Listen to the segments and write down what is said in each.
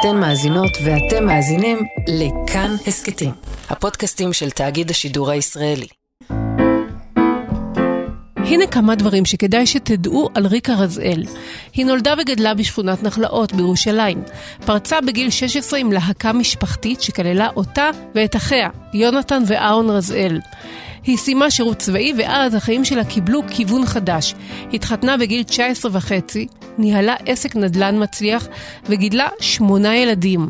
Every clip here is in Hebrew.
אתן מאזינות ואתם מאזינים לכאן הסכתים, הפודקאסטים של תאגיד השידור הישראלי. הנה כמה דברים שכדאי שתדעו על ריקה רזאל. היא נולדה וגדלה בשכונת נחלאות בירושלים. פרצה בגיל 16 עם להקה משפחתית שכללה אותה ואת אחיה, יונתן ואהרון רזאל. היא סיימה שירות צבאי ואז החיים שלה קיבלו כיוון חדש. התחתנה בגיל 19 וחצי, ניהלה עסק נדל"ן מצליח וגידלה שמונה ילדים.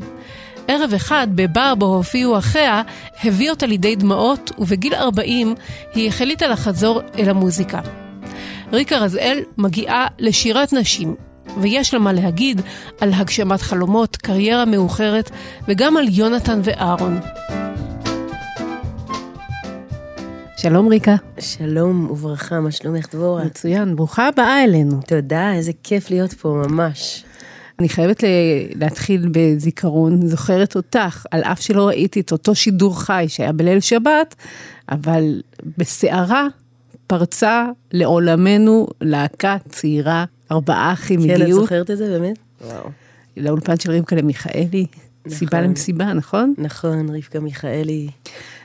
ערב אחד, בבר בו הופיעו אחיה, הביא אותה לידי דמעות, ובגיל 40 היא החליטה לחזור אל המוזיקה. ריקה רזאל מגיעה לשירת נשים, ויש לה מה להגיד על הגשמת חלומות, קריירה מאוחרת, וגם על יונתן ואהרון. שלום ריקה. שלום וברכה, מה שלומך דבורה? מצוין, ברוכה הבאה אלינו. תודה, איזה כיף להיות פה, ממש. אני חייבת להתחיל בזיכרון, זוכרת אותך, על אף שלא ראיתי את אותו שידור חי שהיה בליל שבת, אבל בסערה פרצה לעולמנו להקה צעירה, ארבעה אחים כן, הגיעו. כן, את זוכרת את זה באמת? וואו. לאולפן של רבקה למיכאלי, נכון. סיבה למסיבה, נכון? נכון, רבקה מיכאלי.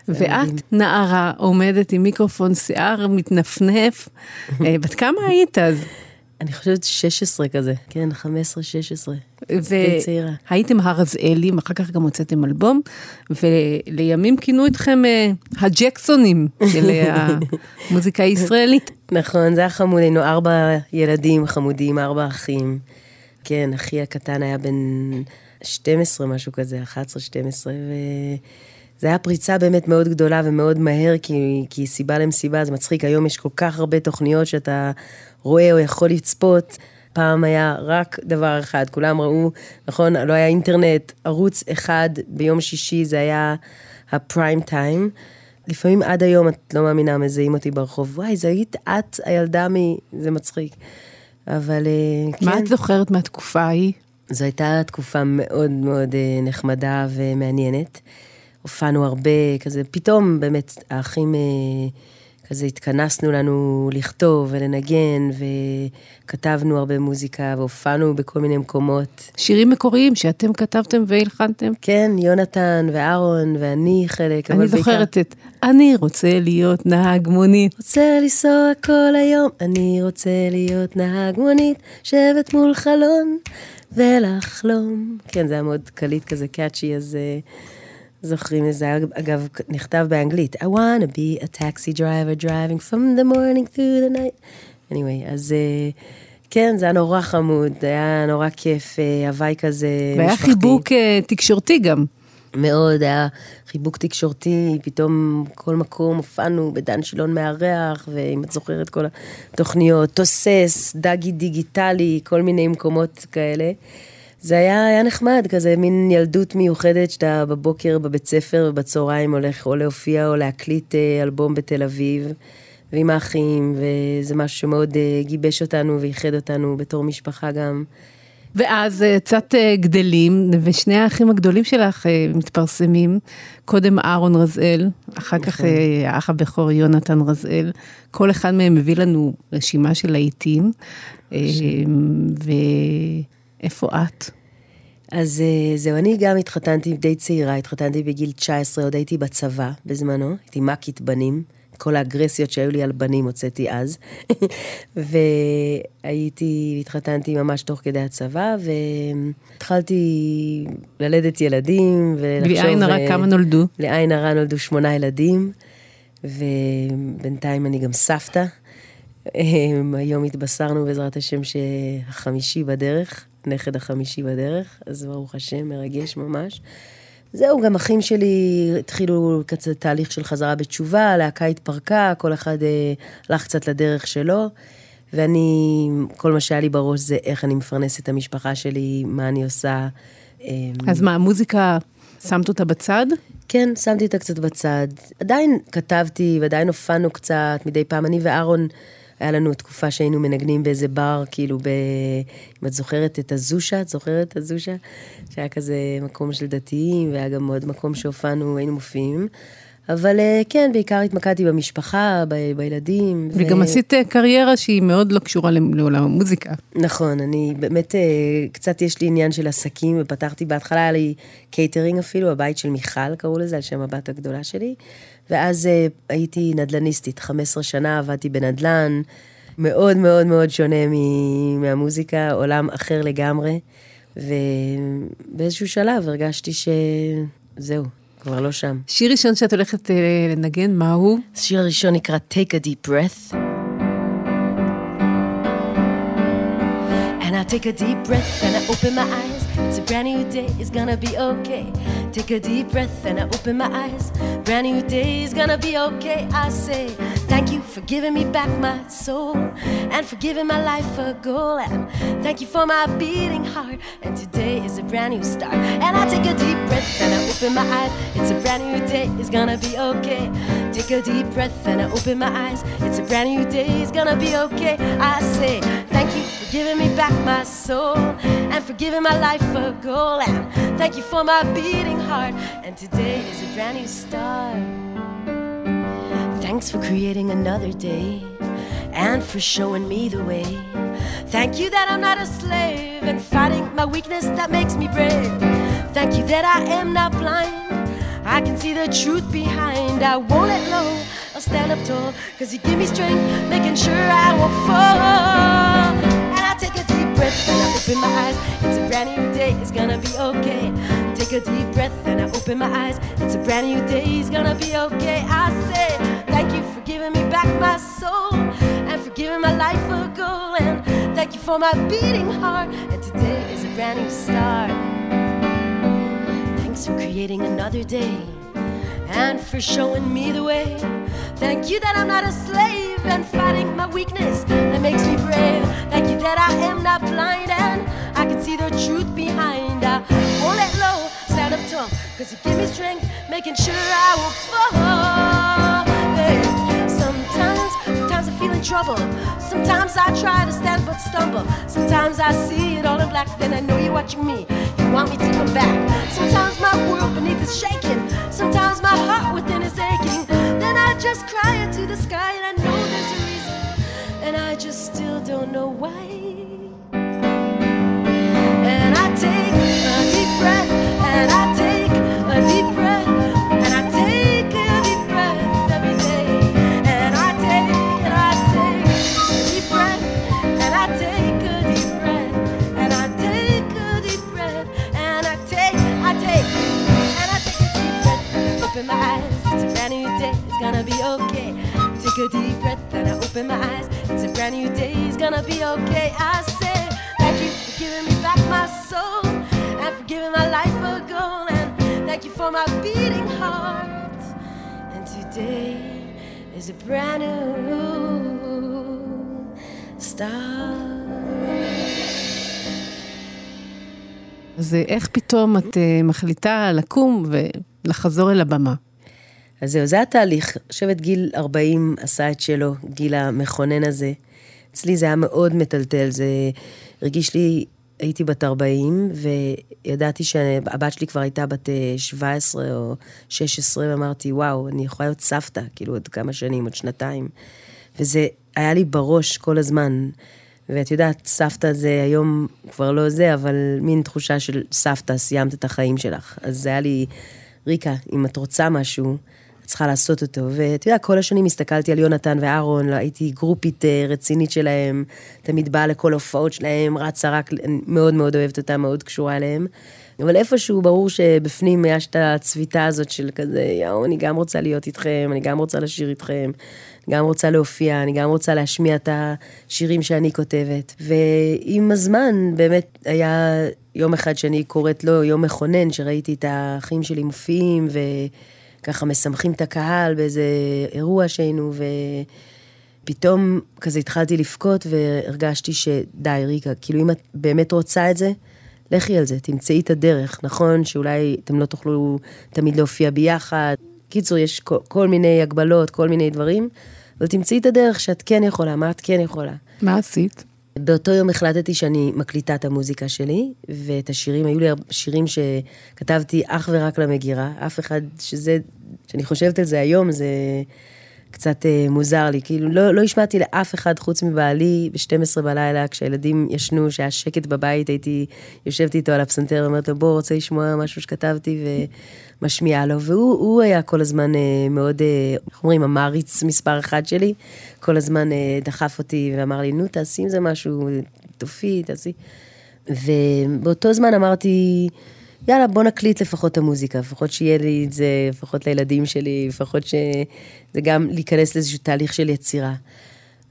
ואת נערה עומדת עם מיקרופון שיער מתנפנף, אה, בת כמה היית אז? אני חושבת 16 כזה, כן, 15-16. והייתם הרזאלים, אחר כך גם הוצאתם אלבום, ולימים כינו אתכם uh, הג'קסונים של המוזיקה הישראלית. נכון, זה היה חמוד, היינו ארבע ילדים חמודים, ארבע אחים. כן, אחי הקטן היה בן 12, משהו כזה, 11-12, ו... זה היה פריצה באמת מאוד גדולה ומאוד מהר, כי, כי סיבה למסיבה, זה מצחיק, היום יש כל כך הרבה תוכניות שאתה רואה או יכול לצפות. פעם היה רק דבר אחד, כולם ראו, נכון, לא היה אינטרנט, ערוץ אחד ביום שישי, זה היה הפריים טיים. לפעמים עד היום, את לא מאמינה, מזהים אותי ברחוב, וואי, זה היית את הילדה מ... זה מצחיק. אבל אה, כן. מה את זוכרת מהתקופה ההיא? זו הייתה תקופה מאוד מאוד אה, נחמדה ומעניינת. הופענו הרבה, כזה, פתאום באמת האחים, אה, כזה התכנסנו לנו לכתוב ולנגן, וכתבנו הרבה מוזיקה, והופענו בכל מיני מקומות. שירים מקוריים שאתם כתבתם והלחנתם? כן, יונתן ואהרון ואני חלק, אני זוכרת את אני רוצה להיות נהג מונית. רוצה לנסוע כל היום, אני רוצה להיות נהג מונית, שבת מול חלון ולחלום. כן, זה היה מאוד קליט כזה קאצ'י, אז... זוכרים את זה, אגב, נכתב באנגלית, I want to be a taxi driver driving from the morning through the night. anyway, אז uh, כן, זה היה נורא חמוד, היה נורא כיף, uh, הוואי כזה משפחתי. והיה חיבוק uh, תקשורתי גם. מאוד, היה חיבוק תקשורתי, פתאום כל מקום הופענו בדן שילון מארח, ואם את זוכרת כל התוכניות, תוסס, דגי דיגיטלי, כל מיני מקומות כאלה. זה היה, היה נחמד, כזה מין ילדות מיוחדת שאתה בבוקר בבית ספר ובצהריים הולך או להופיע או להקליט אה, אלבום בתל אביב, ועם האחים, וזה משהו שמאוד אה, גיבש אותנו ואיחד אותנו בתור משפחה גם. ואז אה, קצת גדלים, ושני האחים הגדולים שלך מתפרסמים, קודם אהרון רזאל, אחר כך נכון. האח הבכור יונתן רזאל, כל אחד מהם מביא לנו רשימה של להיטים, איפה את? אז אה, זהו, אני גם התחתנתי די צעירה, התחתנתי בגיל 19, עוד הייתי בצבא בזמנו, הייתי מ"כית בנים, כל האגרסיות שהיו לי על בנים הוצאתי אז. והייתי, התחתנתי ממש תוך כדי הצבא, והתחלתי ללדת ילדים, ולחשוב... בלי עין הרע כמה נולדו? בלי עין הרע נולדו שמונה ילדים, ובינתיים אני גם סבתא. היום התבשרנו בעזרת השם שהחמישי בדרך. נכד החמישי בדרך, אז ברוך השם, מרגש ממש. זהו, גם אחים שלי התחילו קצת תהליך של חזרה בתשובה, הלהקה התפרקה, כל אחד אה, הלך קצת לדרך שלו, ואני, כל מה שהיה לי בראש זה איך אני מפרנסת את המשפחה שלי, מה אני עושה. אה, אז מה, המוזיקה, שמת אותה בצד? כן, שמתי אותה קצת בצד. עדיין כתבתי ועדיין הופענו קצת, מדי פעם, אני ואהרון... היה לנו תקופה שהיינו מנגנים באיזה בר, כאילו ב... אם את זוכרת את הזושה, את זוכרת את הזושה? שהיה כזה מקום של דתיים, והיה גם עוד מקום שהופענו, היינו מופיעים. אבל אה, כן, בעיקר התמקדתי במשפחה, ב- בילדים. וגם ו- עשית אה, קריירה שהיא מאוד לא קשורה לעולם המוזיקה. נכון, אני באמת, אה, קצת יש לי עניין של עסקים, ופתחתי, בהתחלה היה לי קייטרינג אפילו, הבית של מיכל קראו לזה, על שם הבת הגדולה שלי, ואז אה, הייתי נדל"ניסטית, 15 שנה עבדתי בנדל"ן, מאוד מאוד מאוד שונה מהמוזיקה, עולם אחר לגמרי, ובאיזשהו שלב הרגשתי שזהו, כבר לא שם. שיר ראשון שאת הולכת אה, לנגן, מהו? השיר הראשון נקרא Take a Deep Breath. And I take a deep breath and I open my eyes. It's a brand new day, it's gonna be okay. Take a deep breath and I open my eyes. Brand new day is gonna be okay. I say, Thank you for giving me back my soul and for giving my life a goal. And thank you for my beating heart. And today is a brand new start. And I take a deep breath and I open my eyes. It's a brand new day, it's gonna be okay. Take a deep breath and I open my eyes. It's a brand new day, it's gonna be okay. I say, Thank you for giving me back my soul and for giving my life a goal. And thank you for my beating heart. And today is a brand new start. Thanks for creating another day and for showing me the way. Thank you that I'm not a slave and fighting my weakness that makes me brave. Thank you that I am not blind. I can see the truth behind. I won't let low. I'll stand up tall. Cause you give me strength, making sure I won't fall. And I take a deep breath and I open my eyes. It's a brand new day, it's gonna be okay. Take a deep breath and I open my eyes. It's a brand new day, it's gonna be okay. I say, thank you for giving me back my soul and for giving my life a goal. And thank you for my beating heart. And today is a brand new start. Thanks for creating another day and for showing me the way. Thank you that I'm not a slave and fighting my weakness that makes me brave. Thank you that I am not blind and I can see the truth behind. I won't let low, stand up tall, cause you give me strength, making sure I won't fall. Trouble. Sometimes I try to stand but stumble. Sometimes I see it all in black, then I know you're watching me. You want me to come back. Sometimes my world beneath is shaking. Sometimes my heart within is aching. Then I just cry into the sky and I know there's a reason. And I just still don't know why. Open my eyes. It's a brand new day, it's gonna be okay. Take a deep breath, and I open my eyes. It's a brand new day, it's gonna be okay. I say, thank you for giving me back my soul, and for giving my life a goal, and thank you for my beating heart. And today is a brand new start. אז אה, איך פתאום את אה, מחליטה לקום ולחזור אל הבמה? אז זהו, זה התהליך. אני חושבת גיל 40 עשה את שלו, גיל המכונן הזה. אצלי זה היה מאוד מטלטל, זה הרגיש לי, הייתי בת 40, וידעתי שהבת שלי כבר הייתה בת אה, 17 או 16, ואמרתי, וואו, אני יכולה להיות סבתא, כאילו עוד כמה שנים, עוד שנתיים. וזה היה לי בראש כל הזמן. ואת יודעת, סבתא זה היום כבר לא זה, אבל מין תחושה של סבתא, סיימת את החיים שלך. אז זה היה לי, ריקה, אם את רוצה משהו, את צריכה לעשות אותו. ואת יודעת, כל השנים הסתכלתי על יונתן ואהרון, לא, הייתי גרופית אה, רצינית שלהם, תמיד באה לכל ההופעות שלהם, רצה רק, מאוד מאוד אוהבת אותם, מאוד קשורה אליהם. אבל איפשהו ברור שבפנים יש את הצביטה הזאת של כזה, יואו, אני גם רוצה להיות איתכם, אני גם רוצה לשיר איתכם, אני גם רוצה להופיע, אני גם רוצה להשמיע את השירים שאני כותבת. ועם הזמן באמת היה יום אחד שאני קוראת לו יום מכונן, שראיתי את האחים שלי מופיעים, וככה משמחים את הקהל באיזה אירוע שהיינו, ופתאום כזה התחלתי לבכות והרגשתי שדי, ריקה, כאילו אם את באמת רוצה את זה, לכי על זה, תמצאי את הדרך. נכון שאולי אתם לא תוכלו תמיד להופיע ביחד. קיצור, יש כל, כל מיני הגבלות, כל מיני דברים, אבל תמצאי את הדרך שאת כן יכולה, מה את כן יכולה. מה עשית? באותו יום החלטתי שאני מקליטה את המוזיקה שלי, ואת השירים, היו לי שירים שכתבתי אך ורק למגירה, אף אחד שזה, שאני חושבת על זה היום, זה קצת אה, מוזר לי, כאילו לא, לא השמעתי לאף אחד חוץ מבעלי ב-12 בלילה, כשהילדים ישנו, שהיה שקט בבית, הייתי יושבת איתו על הפסנתר ואומרת לו, בוא, רוצה לשמוע משהו שכתבתי, ומשמיעה לו, והוא היה כל הזמן אה, מאוד, אה, איך אומרים, המעריץ מספר אחד שלי, כל הזמן דחף אותי ואמר לי, נו, תעשי עם זה משהו, תופי, תעשי. ובאותו זמן אמרתי, יאללה, בוא נקליט לפחות את המוזיקה, לפחות שיהיה לי את זה, לפחות לילדים שלי, לפחות שזה גם להיכנס לאיזשהו תהליך של יצירה.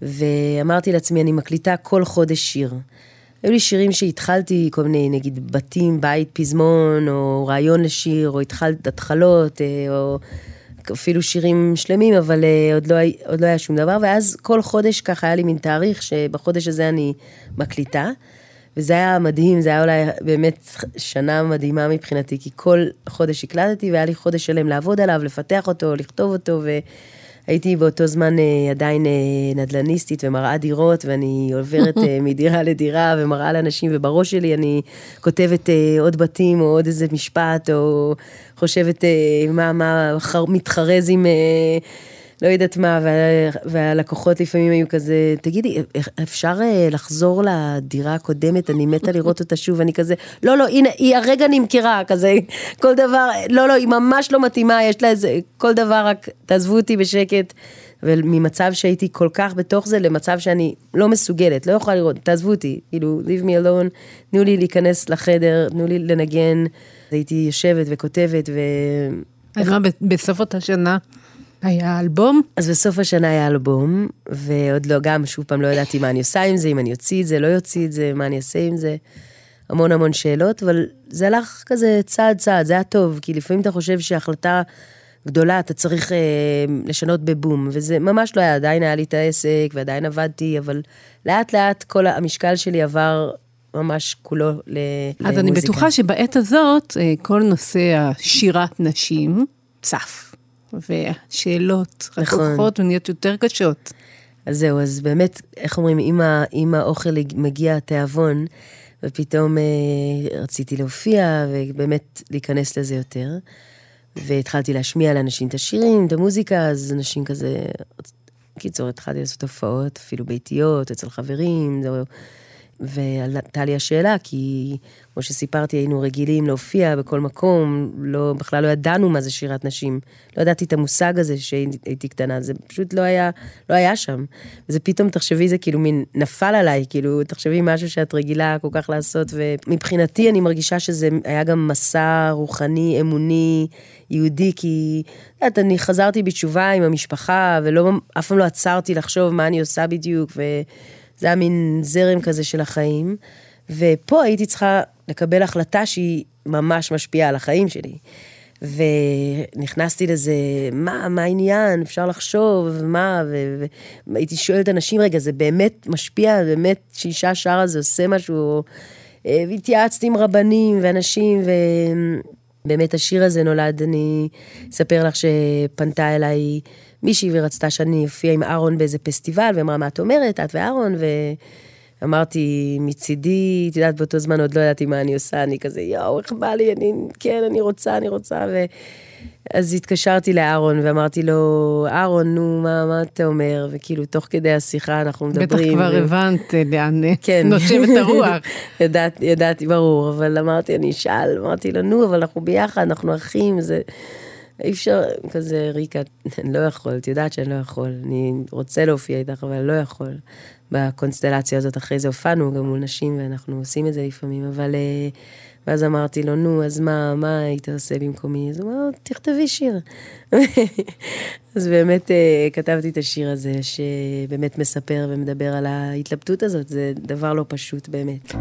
ואמרתי לעצמי, אני מקליטה כל חודש שיר. היו לי שירים שהתחלתי, כל מיני, נגיד, בתים, בית, פזמון, או רעיון לשיר, או התחלת התחלות, אה, או אפילו שירים שלמים, אבל אה, עוד לא, עוד לא היה שום דבר. ואז כל חודש ככה היה לי מין תאריך, שבחודש הזה אני מקליטה. וזה היה מדהים, זה היה אולי באמת שנה מדהימה מבחינתי, כי כל חודש הקלטתי והיה לי חודש שלם לעבוד עליו, לפתח אותו, לכתוב אותו, והייתי באותו זמן אה, עדיין אה, נדל"ניסטית ומראה דירות, ואני עוברת אה, מדירה לדירה ומראה לאנשים, ובראש שלי אני כותבת עוד בתים או עוד איזה משפט, או חושבת מה, מה מתחרז עם... לא יודעת מה, והלקוחות לפעמים היו כזה, תגידי, אפשר אה, לחזור לדירה הקודמת, אני מתה לראות אותה שוב, אני כזה, לא, לא, הנה, היא הרגע נמכרה, כזה, כל דבר, לא, לא, היא ממש לא מתאימה, יש לה איזה, כל דבר, רק תעזבו אותי בשקט. וממצב שהייתי כל כך בתוך זה, למצב שאני לא מסוגלת, לא יכולה לראות, תעזבו אותי, כאילו, leave me alone, תנו לי להיכנס לחדר, תנו לי לנגן. הייתי יושבת וכותבת ו... אז מה, בסוף אותה שנה היה אלבום? אז בסוף השנה היה אלבום, ועוד לא, גם שוב פעם לא ידעתי מה אני עושה עם זה, אם אני אוציא את זה, לא אוציא את זה, מה אני אעשה עם זה. המון המון שאלות, אבל זה הלך כזה צעד צעד, זה היה טוב, כי לפעמים אתה חושב שהחלטה גדולה, אתה צריך אה, לשנות בבום, וזה ממש לא היה, עדיין היה לי את העסק, ועדיין עבדתי, אבל לאט לאט כל המשקל שלי עבר ממש כולו למוזיקה. אז אני בטוחה שבעת הזאת, אה, כל נושא השירת נשים צף. והשאלות רק נכון. הולכות ונהיות יותר קשות. אז זהו, אז באמת, איך אומרים, אם, ה, אם האוכל מגיע התיאבון, ופתאום אה, רציתי להופיע ובאמת להיכנס לזה יותר, והתחלתי להשמיע לאנשים את השירים, את המוזיקה, אז אנשים כזה, קיצור, התחלתי לעשות הופעות, אפילו ביתיות, אצל חברים, זהו. ועלתה לי השאלה, כי כמו שסיפרתי, היינו רגילים להופיע בכל מקום, לא, בכלל לא ידענו מה זה שירת נשים. לא ידעתי את המושג הזה שהייתי קטנה, זה פשוט לא היה, לא היה שם. וזה פתאום, תחשבי, זה כאילו מין נפל עליי, כאילו, תחשבי משהו שאת רגילה כל כך לעשות, ומבחינתי אני מרגישה שזה היה גם מסע רוחני, אמוני, יהודי, כי, את יודעת, אני חזרתי בתשובה עם המשפחה, ואף פעם לא עצרתי לחשוב מה אני עושה בדיוק, ו... זה היה מין זרם כזה של החיים. ופה הייתי צריכה לקבל החלטה שהיא ממש משפיעה על החיים שלי. ונכנסתי לזה, מה, מה העניין, אפשר לחשוב, מה, והייתי שואלת אנשים, רגע, זה באמת משפיע, באמת שאישה שרה זה עושה משהו, אה, והתייעצתי עם רבנים ואנשים, ובאמת השיר הזה נולד, אני אספר לך שפנתה אליי מישהי ורצתה שאני אופיע עם אהרון באיזה פסטיבל, ואמרה, מה את אומרת, את ואהרון, ואמרתי, מצידי, את יודעת, באותו זמן עוד לא ידעתי מה אני עושה, אני כזה, יואו, איך בא לי, אני, כן, אני רוצה, אני רוצה, ו... אז התקשרתי לאהרון ואמרתי לו, אהרון, נו, מה, מה אתה אומר? וכאילו, תוך כדי השיחה אנחנו מדברים. בטח כבר ו... הבנת לאן כן. נושבת הרוח. ידעת, ידעתי, ברור, אבל אמרתי, אני אשאל, אמרתי לו, נו, אבל אנחנו ביחד, אנחנו אחים, זה... אי אפשר, כזה, ריקה, אני לא יכול, את יודעת שאני לא יכול, אני רוצה להופיע איתך, אבל לא יכול. בקונסטלציה הזאת, אחרי זה הופענו גם מול נשים, ואנחנו עושים את זה לפעמים, אבל... אה, ואז אמרתי לו, נו, אז מה, מה היית עושה במקומי? אז הוא אמר, תכתבי שיר. אז באמת אה, כתבתי את השיר הזה, שבאמת מספר ומדבר על ההתלבטות הזאת, זה דבר לא פשוט באמת.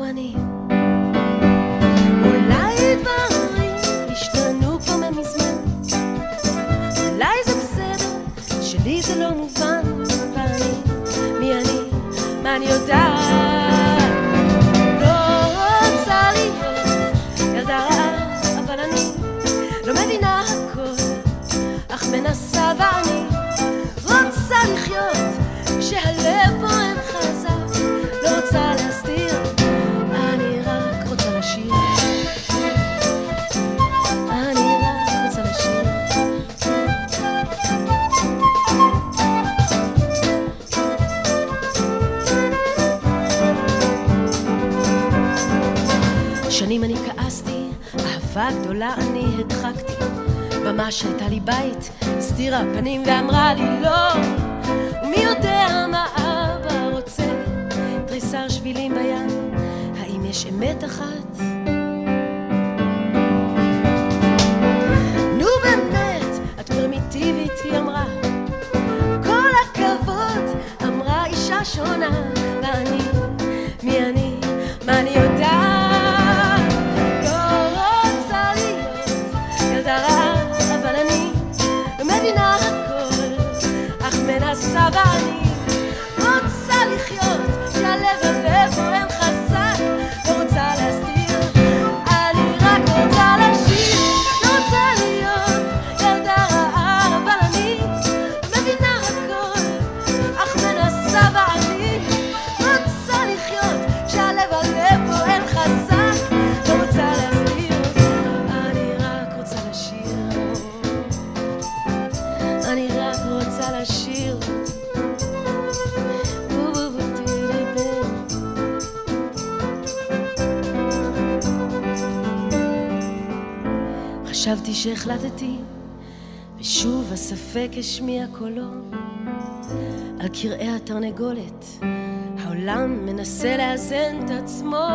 אני. אולי דברים השתנו כבר מזמן, אולי זה בסדר, שלי זה לא מובן, ואני, מי אני, מה אני יודעת? אהבה גדולה אני הדחקתי. במה שהייתה לי בית, הסתירה פנים ואמרה לי לא. ומי יודע מה אבא רוצה? תריסר שבילים בים, האם יש אמת אחת? נו באמת, את פרימיטיבית, היא אמרה. כל הכבוד, אמרה אישה שונה, ואני, חשבתי שהחלטתי, ושוב הספק השמיע קולו. על קרעי התרנגולת, העולם מנסה לאזן את עצמו.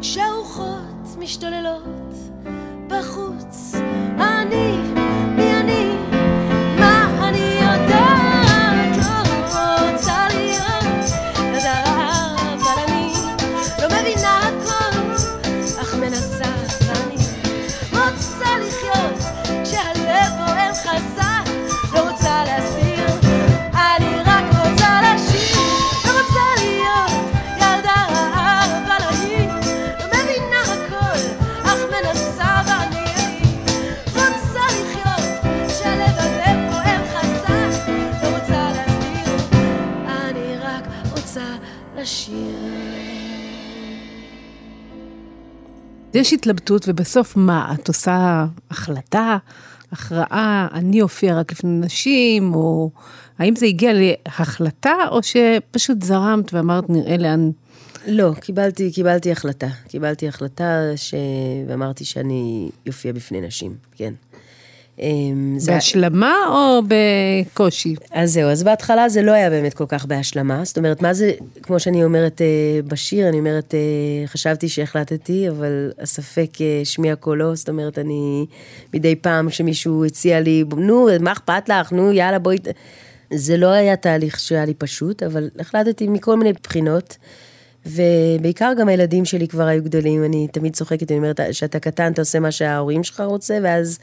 כשהרוחות משתוללות יש התלבטות, ובסוף מה? את עושה החלטה, הכרעה, אני אופיע רק לפני נשים, או האם זה הגיע להחלטה, או שפשוט זרמת ואמרת, נראה לאן... לא, קיבלתי, קיבלתי החלטה. קיבלתי החלטה ש... ואמרתי שאני אופיע בפני נשים, כן. אמ, זה- בהשלמה או בקושי? אז זהו, אז בהתחלה זה לא היה באמת כל כך בהשלמה. זאת אומרת, מה זה, כמו שאני אומרת אה, בשיר, אני אומרת, אה, חשבתי שהחלטתי, אבל הספק אה, השמיע קולו, זאת אומרת, אני מדי פעם שמישהו הציע לי, נו, מה אכפת לך, נו, יאללה, בואי... ת-" זה לא היה תהליך שהיה לי פשוט, אבל החלטתי מכל מיני בחינות. ובעיקר גם הילדים שלי כבר היו גדולים, אני תמיד צוחקת, אני אומרת, כשאתה קטן אתה עושה מה שההורים שלך רוצה, ואז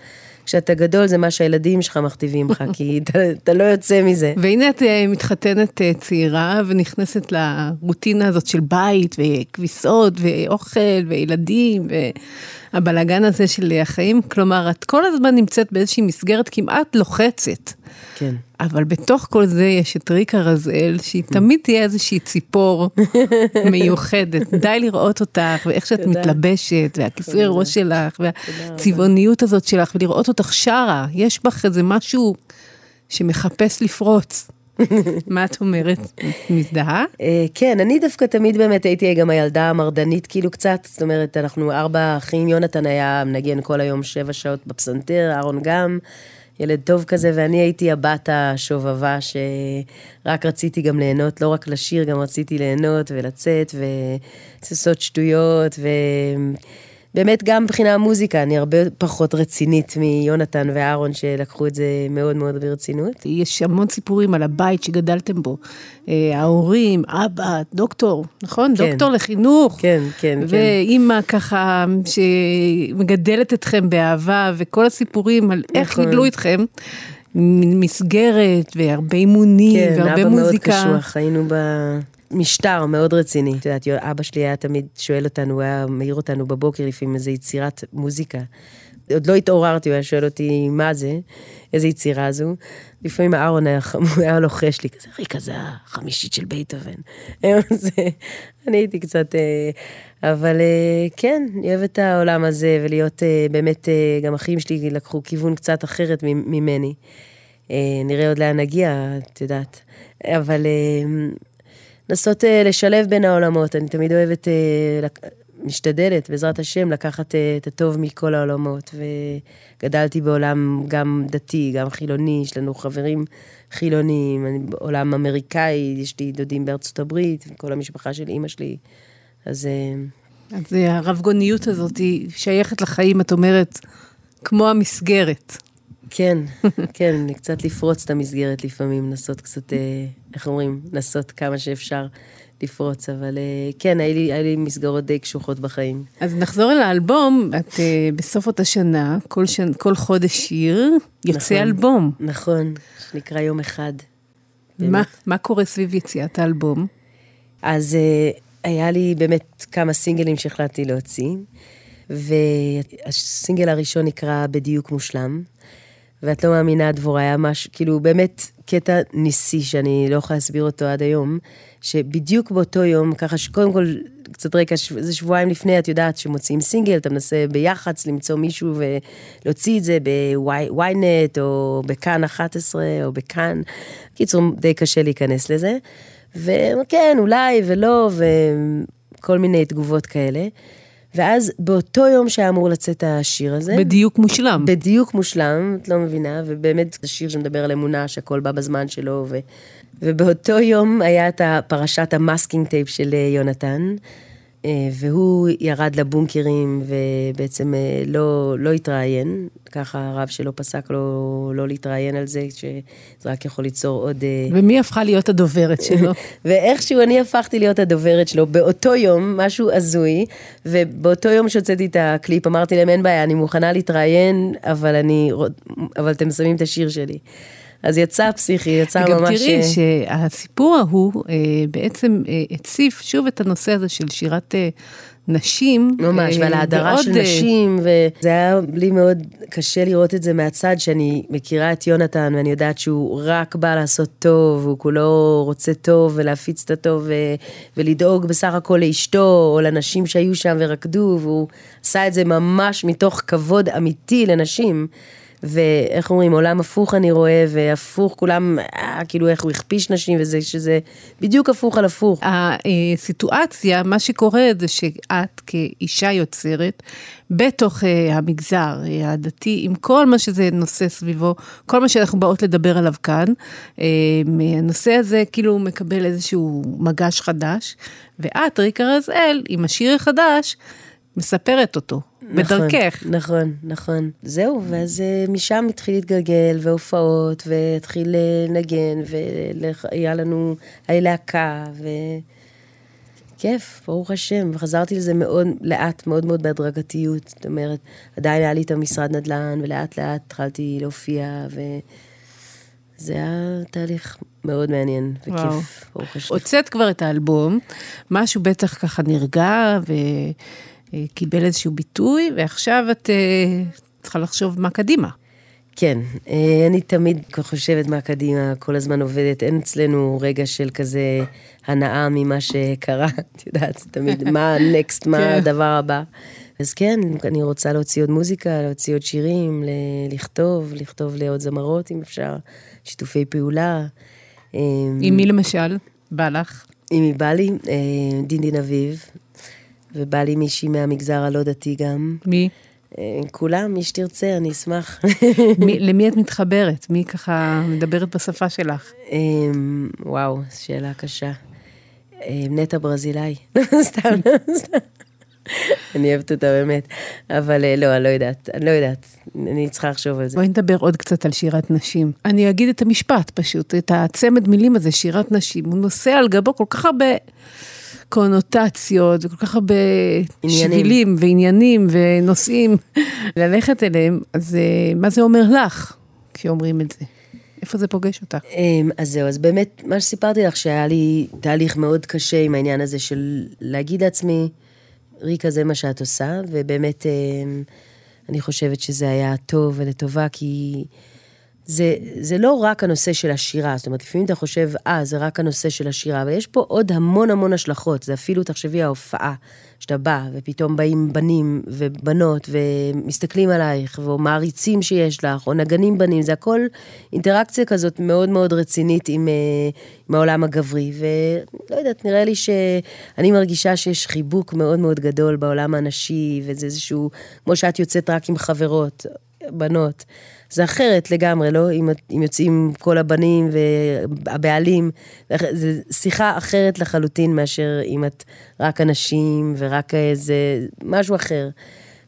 כשאתה גדול זה מה שהילדים שלך מכתיבים לך, כי אתה, אתה לא יוצא מזה. והנה את אה, מתחתנת אה, צעירה ונכנסת לרוטינה הזאת של בית וכביסות ואוכל וילדים והבלגן הזה של החיים. כלומר, את כל הזמן נמצאת באיזושהי מסגרת כמעט לוחצת. כן. אבל בתוך כל זה יש את ריקה רזאל, שהיא תמיד תהיה איזושהי ציפור מיוחדת. די לראות אותך, ואיך שאת. מתלבשת, והכיסוי ראש שלך, והצבעוניות הזאת שלך, ולראות אותך שרה. יש בך איזה משהו שמחפש לפרוץ. מה את אומרת? מזדהה? אה, כן, אני דווקא תמיד באמת הייתי גם הילדה המרדנית כאילו קצת, זאת אומרת, אנחנו ארבע אחים, יונתן היה מנגן כל היום שבע שעות בפסנתר, אהרון גם, ילד טוב כזה, ואני הייתי הבת השובבה שרק רציתי גם ליהנות, לא רק לשיר, גם רציתי ליהנות ולצאת ולעשות שטויות, ו... באמת גם מבחינה המוזיקה, אני הרבה פחות רצינית מיונתן ואהרון שלקחו את זה מאוד מאוד ברצינות. יש המון סיפורים על הבית שגדלתם בו. אה, ההורים, אבא, דוקטור, נכון? כן. דוקטור לחינוך. כן, כן, כן. ואימא ככה שמגדלת אתכם באהבה, וכל הסיפורים על איך נכון. גידלו אתכם. מסגרת והרבה אימונים כן, והרבה אבא מאוד מוזיקה. קשוח, היינו במשטר מאוד רציני. את יודעת, אבא שלי היה תמיד שואל אותנו, הוא היה מעיר אותנו בבוקר לפעמים איזה יצירת מוזיקה. עוד לא התעוררתי, הוא היה שואל אותי מה זה, איזה יצירה זו. לפעמים אהרון היה, היה לוחש לי כזה, ריקה זה החמישית של בייטהובן. אני הייתי קצת... אה, אבל אה, כן, אני אוהבת את העולם הזה, ולהיות אה, באמת, גם אחים שלי לקחו כיוון קצת אחרת ממ- ממני. אה, נראה עוד לאן נגיע, את יודעת. אבל לנסות אה, לשלב בין העולמות, אני תמיד אוהבת, אה, לק- משתדלת, בעזרת השם, לקחת אה, את הטוב מכל העולמות. וגדלתי בעולם גם דתי, גם חילוני, יש לנו חברים חילונים, אני בעולם אמריקאי, יש לי דודים בארצות הברית, כל המשפחה של אימא שלי. אז אה, אז הרבגוניות הזאת היא שייכת לחיים, את אומרת, כמו המסגרת. כן, כן, קצת לפרוץ את המסגרת לפעמים, לנסות קצת, אה, איך אומרים, לנסות כמה שאפשר לפרוץ, אבל אה, כן, היה לי, היה לי מסגרות די קשוחות בחיים. אז נחזור אל האלבום, את uh, בסוף אותה שנה, כל, שנ, כל חודש שיר, יוצא נכון. אלבום. נכון, שנקרא יום אחד. מה, מה קורה סביב יציאת האלבום? אז אה, היה לי באמת כמה סינגלים שהחלטתי להוציא, והסינגל הראשון נקרא בדיוק מושלם, ואת לא מאמינה, דבורה, היה משהו, כאילו באמת קטע ניסי שאני לא יכולה להסביר אותו עד היום, שבדיוק באותו יום, ככה שקודם כל, קצת רקע, זה שבועיים לפני, את יודעת, שמוציאים סינגל, אתה מנסה ביח"צ למצוא מישהו ולהוציא את זה בוויינט, או בכאן 11, או בכאן. קיצור, די קשה להיכנס לזה. וכן, אולי ולא, וכל מיני תגובות כאלה. ואז באותו יום שהיה אמור לצאת השיר הזה, בדיוק מושלם. בדיוק מושלם, את לא מבינה, ובאמת זה שיר שמדבר על אמונה, שהכל בא בזמן שלו, ו... ובאותו יום היה את הפרשת ה masking tape של אה, יונתן, והוא ירד לבונקרים ובעצם אה, לא, לא התראיין, ככה הרב שלו פסק לו לא להתראיין על זה, שזה רק יכול ליצור עוד... אה, ומי הפכה להיות הדוברת שלו? ואיכשהו אני הפכתי להיות הדוברת שלו באותו יום, משהו הזוי, ובאותו יום שהוצאתי את הקליפ אמרתי להם אין בעיה, אני מוכנה להתראיין, אבל אני, אבל אתם שמים את השיר שלי. אז יצא פסיכי, יצא וגם ממש... תראי אה, שהסיפור ההוא אה, בעצם אה, הציף שוב את הנושא הזה של שירת אה, נשים. ממש, אה, ועל ההדרה של אה, נשים, וזה היה לי מאוד קשה לראות את זה מהצד, שאני מכירה את יונתן, ואני יודעת שהוא רק בא לעשות טוב, הוא כולו רוצה טוב, ולהפיץ את הטוב, ו- ולדאוג בסך הכל לאשתו, או לנשים שהיו שם ורקדו, והוא עשה את זה ממש מתוך כבוד אמיתי לנשים. ואיך אומרים, עולם הפוך אני רואה, והפוך כולם, אה, כאילו איך הוא הכפיש נשים, וזה, שזה בדיוק הפוך על הפוך. הסיטואציה, מה שקורה זה שאת כאישה יוצרת, בתוך אה, המגזר אה, הדתי, עם כל מה שזה נושא סביבו, כל מה שאנחנו באות לדבר עליו כאן, אה, הנושא הזה כאילו מקבל איזשהו מגש חדש, ואת, ריקה רזאל, עם השיר החדש, מספרת אותו, בדרכך. נכון, נכון, נכון. זהו, ואז אה, משם התחיל להתגלגל, והופעות, והתחיל לנגן, והיה לנו, היה להקה, ו... כיף, ברוך השם, וחזרתי לזה מאוד לאט, מאוד מאוד בהדרגתיות. זאת אומרת, עדיין היה לי את המשרד נדל"ן, ולאט לאט התחלתי להופיע, וזה היה תהליך מאוד מעניין. וכיף, ברוך השם. הוצאת כבר את האלבום, משהו בטח ככה נרגע וקיבל איזשהו ביטוי, ועכשיו את אה, צריכה לחשוב מה קדימה. כן, אה, אני תמיד חושבת מה קדימה, כל הזמן עובדת, אין אצלנו רגע של כזה הנאה ממה שקרה, את יודעת, תמיד מה הנקסט, מה כן. הדבר הבא. אז כן, אני רוצה להוציא עוד מוזיקה, להוציא עוד שירים, לכתוב, לכתוב לעוד זמרות אם אפשר, שיתופי פעולה. אה, עם מי למשל? בא לך? אם היא בא לי, אה, דין דין אביב, ובא לי מישהי מהמגזר הלא דתי גם. מי? אה, כולם, מי שתרצה, אני אשמח. מי? למי את מתחברת? מי ככה מדברת בשפה שלך? אמ, וואו, שאלה קשה. אמ, נטע ברזילאי. סתם, סתם. אני אוהבת אותה באמת. אבל אה, לא, אני לא יודעת, אני לא יודעת. אני צריכה לחשוב על זה. בואי נדבר עוד קצת על שירת נשים. אני אגיד את המשפט פשוט, את הצמד מילים הזה, שירת נשים. הוא נושא על גבו כל כך הרבה קונוטציות, וכל כך הרבה עניינים. שבילים ועניינים ונושאים ללכת אליהם, אז אה, מה זה אומר לך כשאומרים את זה? איפה זה פוגש אותך? אמ, אז זהו, אז באמת, מה שסיפרתי לך, שהיה לי תהליך מאוד קשה עם העניין הזה של להגיד לעצמי, ריקה, זה מה שאת עושה, ובאמת, אמ, אני חושבת שזה היה טוב ולטובה, כי זה, זה לא רק הנושא של השירה, זאת אומרת, לפעמים אתה חושב, אה, זה רק הנושא של השירה, אבל יש פה עוד המון המון השלכות, זה אפילו, תחשבי, ההופעה, שאתה בא, ופתאום באים בנים ובנות, ומסתכלים עלייך, או מעריצים שיש לך, או נגנים בנים, זה הכל אינטראקציה כזאת מאוד מאוד רצינית עם, אה, עם העולם הגברי, ולא יודעת, נראה לי שאני מרגישה שיש חיבוק מאוד מאוד גדול בעולם הנשי, וזה איזשהו, כמו שאת יוצאת רק עם חברות, בנות. זה אחרת לגמרי, לא? אם, אם יוצאים כל הבנים והבעלים, זה שיחה אחרת לחלוטין מאשר אם את רק אנשים ורק איזה משהו אחר.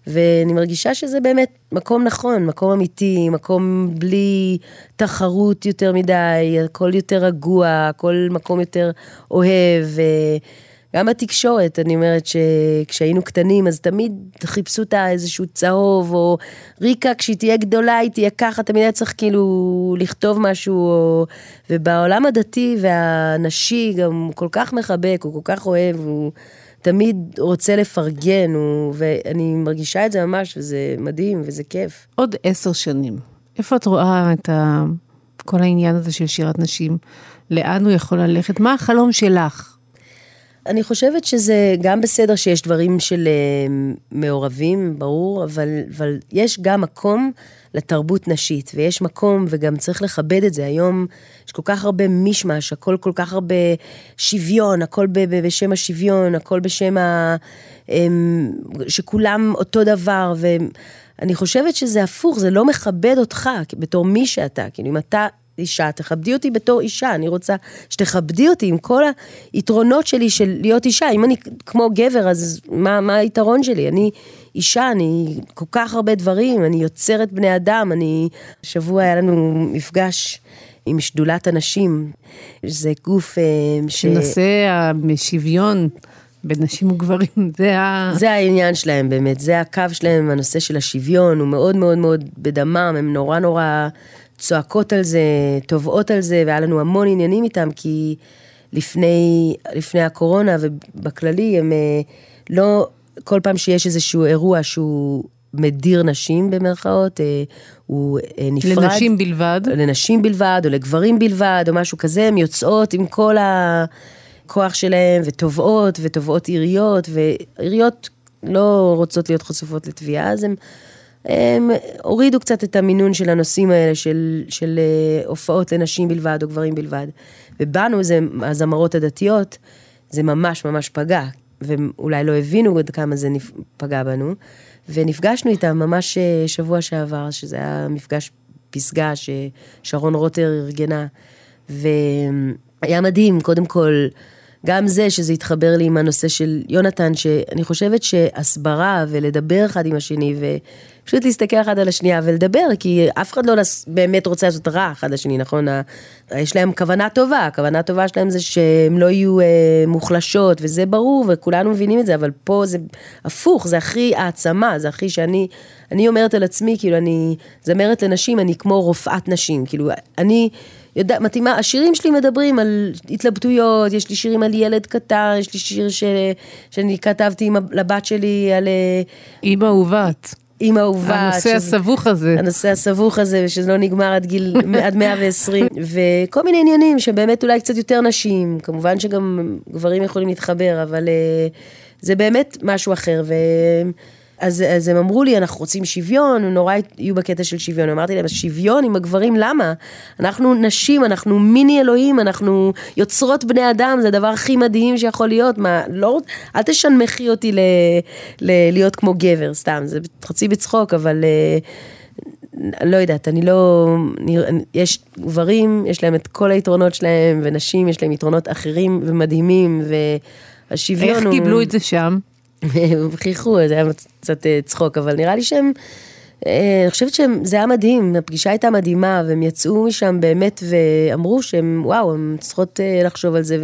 ואני מרגישה שזה באמת מקום נכון, מקום אמיתי, מקום בלי תחרות יותר מדי, הכל יותר רגוע, הכל מקום יותר אוהב. גם בתקשורת, אני אומרת שכשהיינו קטנים, אז תמיד חיפשו את איזשהו צהוב, או ריקה, כשהיא תהיה גדולה, היא תהיה ככה, תמיד היה צריך כאילו לכתוב משהו, או... ובעולם הדתי והנשי גם הוא כל כך מחבק, הוא כל כך אוהב, הוא תמיד רוצה לפרגן, הוא... ואני מרגישה את זה ממש, וזה מדהים, וזה כיף. עוד עשר שנים, איפה את רואה את ה... כל העניין הזה של שירת נשים? לאן הוא יכול ללכת? מה החלום שלך? אני חושבת שזה גם בסדר שיש דברים של uh, מעורבים, ברור, אבל, אבל יש גם מקום לתרבות נשית, ויש מקום, וגם צריך לכבד את זה. היום יש כל כך הרבה מישמש, הכל כל כך הרבה שוויון, הכל ב, ב, בשם השוויון, הכל בשם ה... Um, שכולם אותו דבר, ואני חושבת שזה הפוך, זה לא מכבד אותך בתור מי שאתה. כאילו, אם אתה אישה, תכבדי אותי בתור אישה, אני רוצה שתכבדי אותי עם כל היתרונות שלי של להיות אישה. אם אני כמו גבר, אז מה, מה היתרון שלי? אני אישה, אני כל כך הרבה דברים, אני יוצרת בני אדם, אני... שבוע היה לנו מפגש עם שדולת הנשים, זה גוף אה, ש... נושא השוויון. בין נשים וגברים, זה ה... זה העניין שלהם באמת, זה הקו שלהם, הנושא של השוויון, הוא מאוד מאוד מאוד בדמם, הם נורא נורא צועקות על זה, תובעות על זה, והיה לנו המון עניינים איתם, כי לפני, לפני הקורונה ובכללי, הם אה, לא, כל פעם שיש איזשהו אירוע שהוא מדיר נשים במרכאות, אה, הוא אה, נפרד. לנשים בלבד. לנשים בלבד, או לגברים בלבד, או משהו כזה, הן יוצאות עם כל הכוח שלהם, ותובעות, ותובעות עיריות, ועיריות לא רוצות להיות חשופות לתביעה, אז הן... הם הורידו קצת את המינון של הנושאים האלה של, של אה, הופעות לנשים בלבד או גברים בלבד. ובנו, זה, הזמרות הדתיות, זה ממש ממש פגע, ואולי לא הבינו עד כמה זה פגע בנו. ונפגשנו איתם ממש אה, שבוע שעבר, שזה היה מפגש פסגה ששרון רוטר ארגנה. והיה מדהים, קודם כל, גם זה שזה התחבר לי עם הנושא של יונתן, שאני חושבת שהסברה ולדבר אחד עם השני ופשוט להסתכל אחד על השנייה ולדבר, כי אף אחד לא באמת רוצה לעשות רע אחד לשני, נכון? יש להם כוונה טובה, הכוונה הטובה שלהם זה שהם לא יהיו אה, מוחלשות, וזה ברור, וכולנו מבינים את זה, אבל פה זה הפוך, זה הכי העצמה, זה הכי שאני, אני אומרת על עצמי, כאילו אני זמרת לנשים, אני כמו רופאת נשים, כאילו אני... יודע, מתאימה, השירים שלי מדברים על התלבטויות, יש לי שירים על ילד קטן, יש לי שיר ש, שאני כתבתי עם, לבת שלי על... אימא ובת. אימא ובת. הנושא שזה, הסבוך הזה. הנושא הסבוך הזה, ושזה לא נגמר עד גיל, עד 120, וכל מיני עניינים שבאמת אולי קצת יותר נשים, כמובן שגם גברים יכולים להתחבר, אבל זה באמת משהו אחר, ו... אז, אז הם אמרו לי, אנחנו רוצים שוויון, נורא יהיו בקטע של שוויון. אמרתי להם, שוויון עם הגברים, למה? אנחנו נשים, אנחנו מיני אלוהים, אנחנו יוצרות בני אדם, זה הדבר הכי מדהים שיכול להיות. מה, לא, אל תשנמכי אותי ל, ל, להיות כמו גבר, סתם, זה חצי בצחוק, אבל... אה, לא יודעת, אני לא... יש גברים, יש להם את כל היתרונות שלהם, ונשים, יש להם יתרונות אחרים ומדהימים, והשוויון איך הוא... איך קיבלו את זה שם? הם חייכו, זה היה קצת אה, צחוק, אבל נראה לי שהם... אה, אני חושבת שזה היה מדהים, הפגישה הייתה מדהימה, והם יצאו משם באמת ואמרו שהם, וואו, הם צריכות אה, לחשוב על זה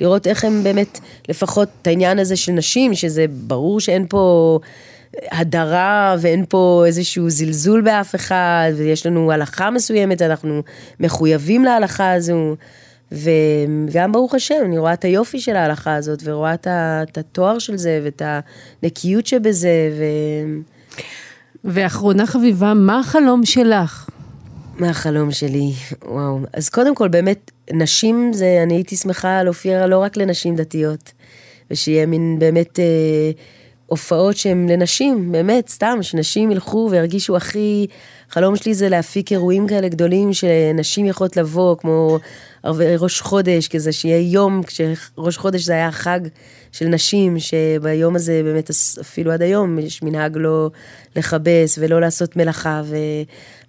ולראות איך הם באמת, לפחות את העניין הזה של נשים, שזה ברור שאין פה הדרה ואין פה איזשהו זלזול באף אחד, ויש לנו הלכה מסוימת, אנחנו מחויבים להלכה הזו. וגם ברוך השם, אני רואה את היופי של ההלכה הזאת, ורואה את התואר של זה, ואת הנקיות שבזה, ו... ואחרונה חביבה, מה החלום שלך? מה החלום שלי? וואו. אז קודם כל, באמת, נשים זה, אני הייתי שמחה להופיע לא רק לנשים דתיות, ושיהיה מין באמת... אה, הופעות שהן לנשים, באמת, סתם, שנשים ילכו וירגישו הכי... חלום שלי זה להפיק אירועים כאלה גדולים שנשים יכולות לבוא, כמו ראש חודש, כזה שיהיה יום, כשראש חודש זה היה חג של נשים, שביום הזה באמת, אפילו עד היום, יש מנהג לא לכבס ולא לעשות מלאכה,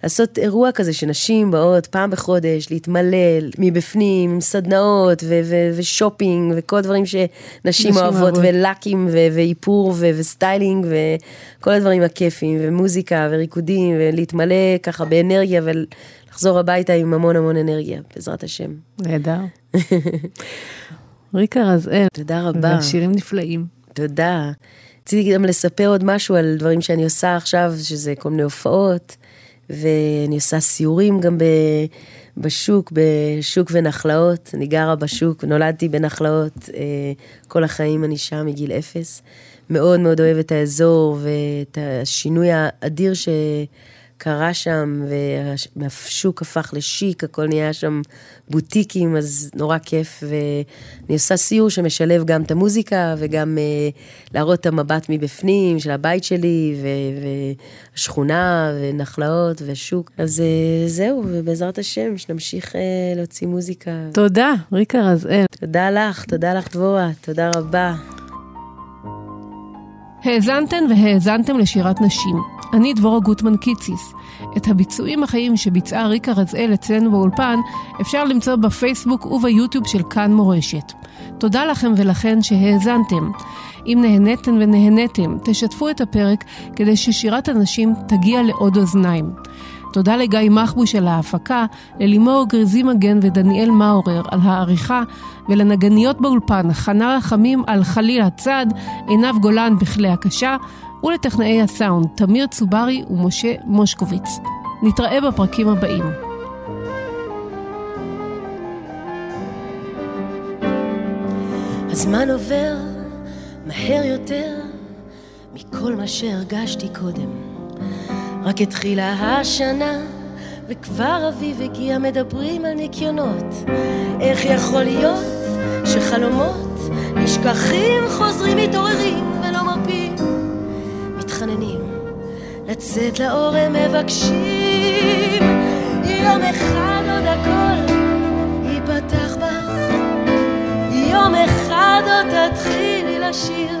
ולעשות אירוע כזה שנשים באות פעם בחודש, להתמלא מבפנים, עם סדנאות ו- ו- ושופינג וכל הדברים שנשים אוהבות, ולקים ו- ואיפור ו- וסטיילינג וכל הדברים הכיפים, ומוזיקה וריקודים, ולהתמלא ככה באנרגיה ולחזור הביתה עם המון המון אנרגיה, בעזרת השם. נהדר. ריקה רזאל. תודה רבה. ושירים נפלאים. תודה. רציתי גם לספר עוד משהו על דברים שאני עושה עכשיו, שזה כל מיני הופעות, ואני עושה סיורים גם ב, בשוק, בשוק ונחלאות. אני גרה בשוק, נולדתי בנחלאות, אה, כל החיים אני שם מגיל אפס. מאוד מאוד אוהבת את האזור ואת השינוי האדיר ש... קרה שם, והשוק הפך לשיק, הכל נהיה שם בוטיקים, אז נורא כיף. ואני עושה סיור שמשלב גם את המוזיקה וגם uh, להראות את המבט מבפנים של הבית שלי, והשכונה, ונחלאות, ושוק. אז uh, זהו, ובעזרת השם, שנמשיך uh, להוציא מוזיקה. תודה, ריקה רזאל. תודה לך, תודה לך, דבורה, תודה רבה. האזנתן והאזנתם לשירת נשים. אני דבורה גוטמן קיציס. את הביצועים החיים שביצעה ריקה רזאל אצלנו באולפן אפשר למצוא בפייסבוק וביוטיוב של כאן מורשת. תודה לכם ולכן שהאזנתם. אם נהניתם ונהניתם, תשתפו את הפרק כדי ששירת הנשים תגיע לעוד אוזניים. תודה לגיא מחבוש על ההפקה, ללימור גריזי מגן ודניאל מאורר על העריכה, ולנגניות באולפן חנה רחמים על חליל הצד, עינב גולן בכלי הקשה, ולטכנאי הסאונד תמיר צוברי ומשה מושקוביץ. נתראה בפרקים הבאים. הזמן עובר מהר יותר מכל מה שהרגשתי קודם. רק התחילה השנה וכבר אביב הגיע מדברים על ניקיונות. איך יכול להיות שחלומות נשכחים, חוזרים, מתעוררים? מתחננים. לצאת לאור הם מבקשים. יום אחד עוד הכל ייפתח בך. יום אחד עוד תתחילי לשיר.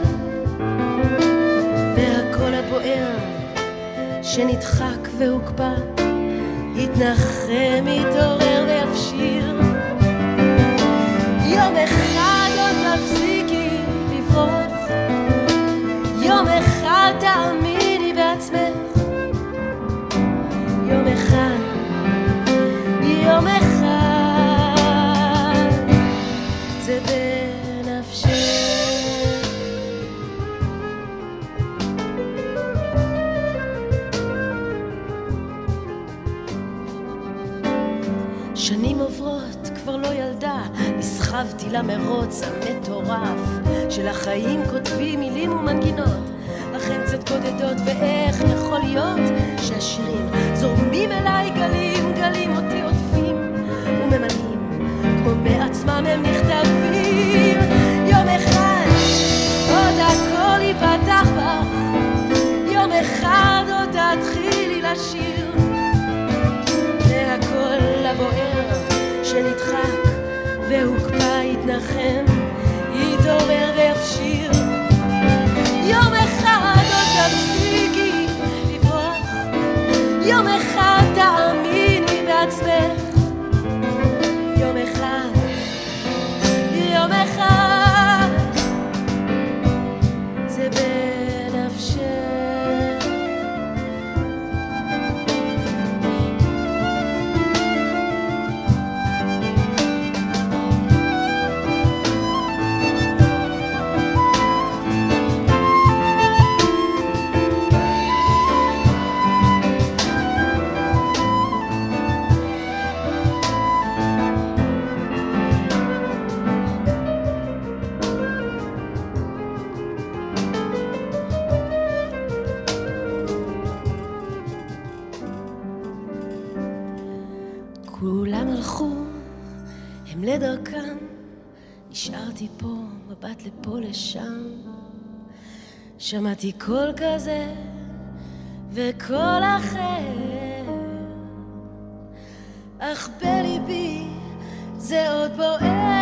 והקול הבוער שנדחק והוקפא יתנחם, יתעורר ויפשיר. יום אחד תאמיני בעצמך. יום אחד, יום אחד זה בנפשך. שנים עוברות, כבר לא ילדה, נסחבתי למרוץ המטורף של החיים כותבים מילים ומנגינות קודדות ואיך יכול להיות שהשירים זורמים אליי? גלים גלים אותי עוטפים וממלאים כמו מעצמם הם נכתבים. יום אחד עוד הכל ייפתח בך יום אחד עוד תתחילי לשיר. והקול הבוער שנדחק והוקפא יתנחם שמעתי קול כזה וקול אחר, אך בליבי זה עוד בוער.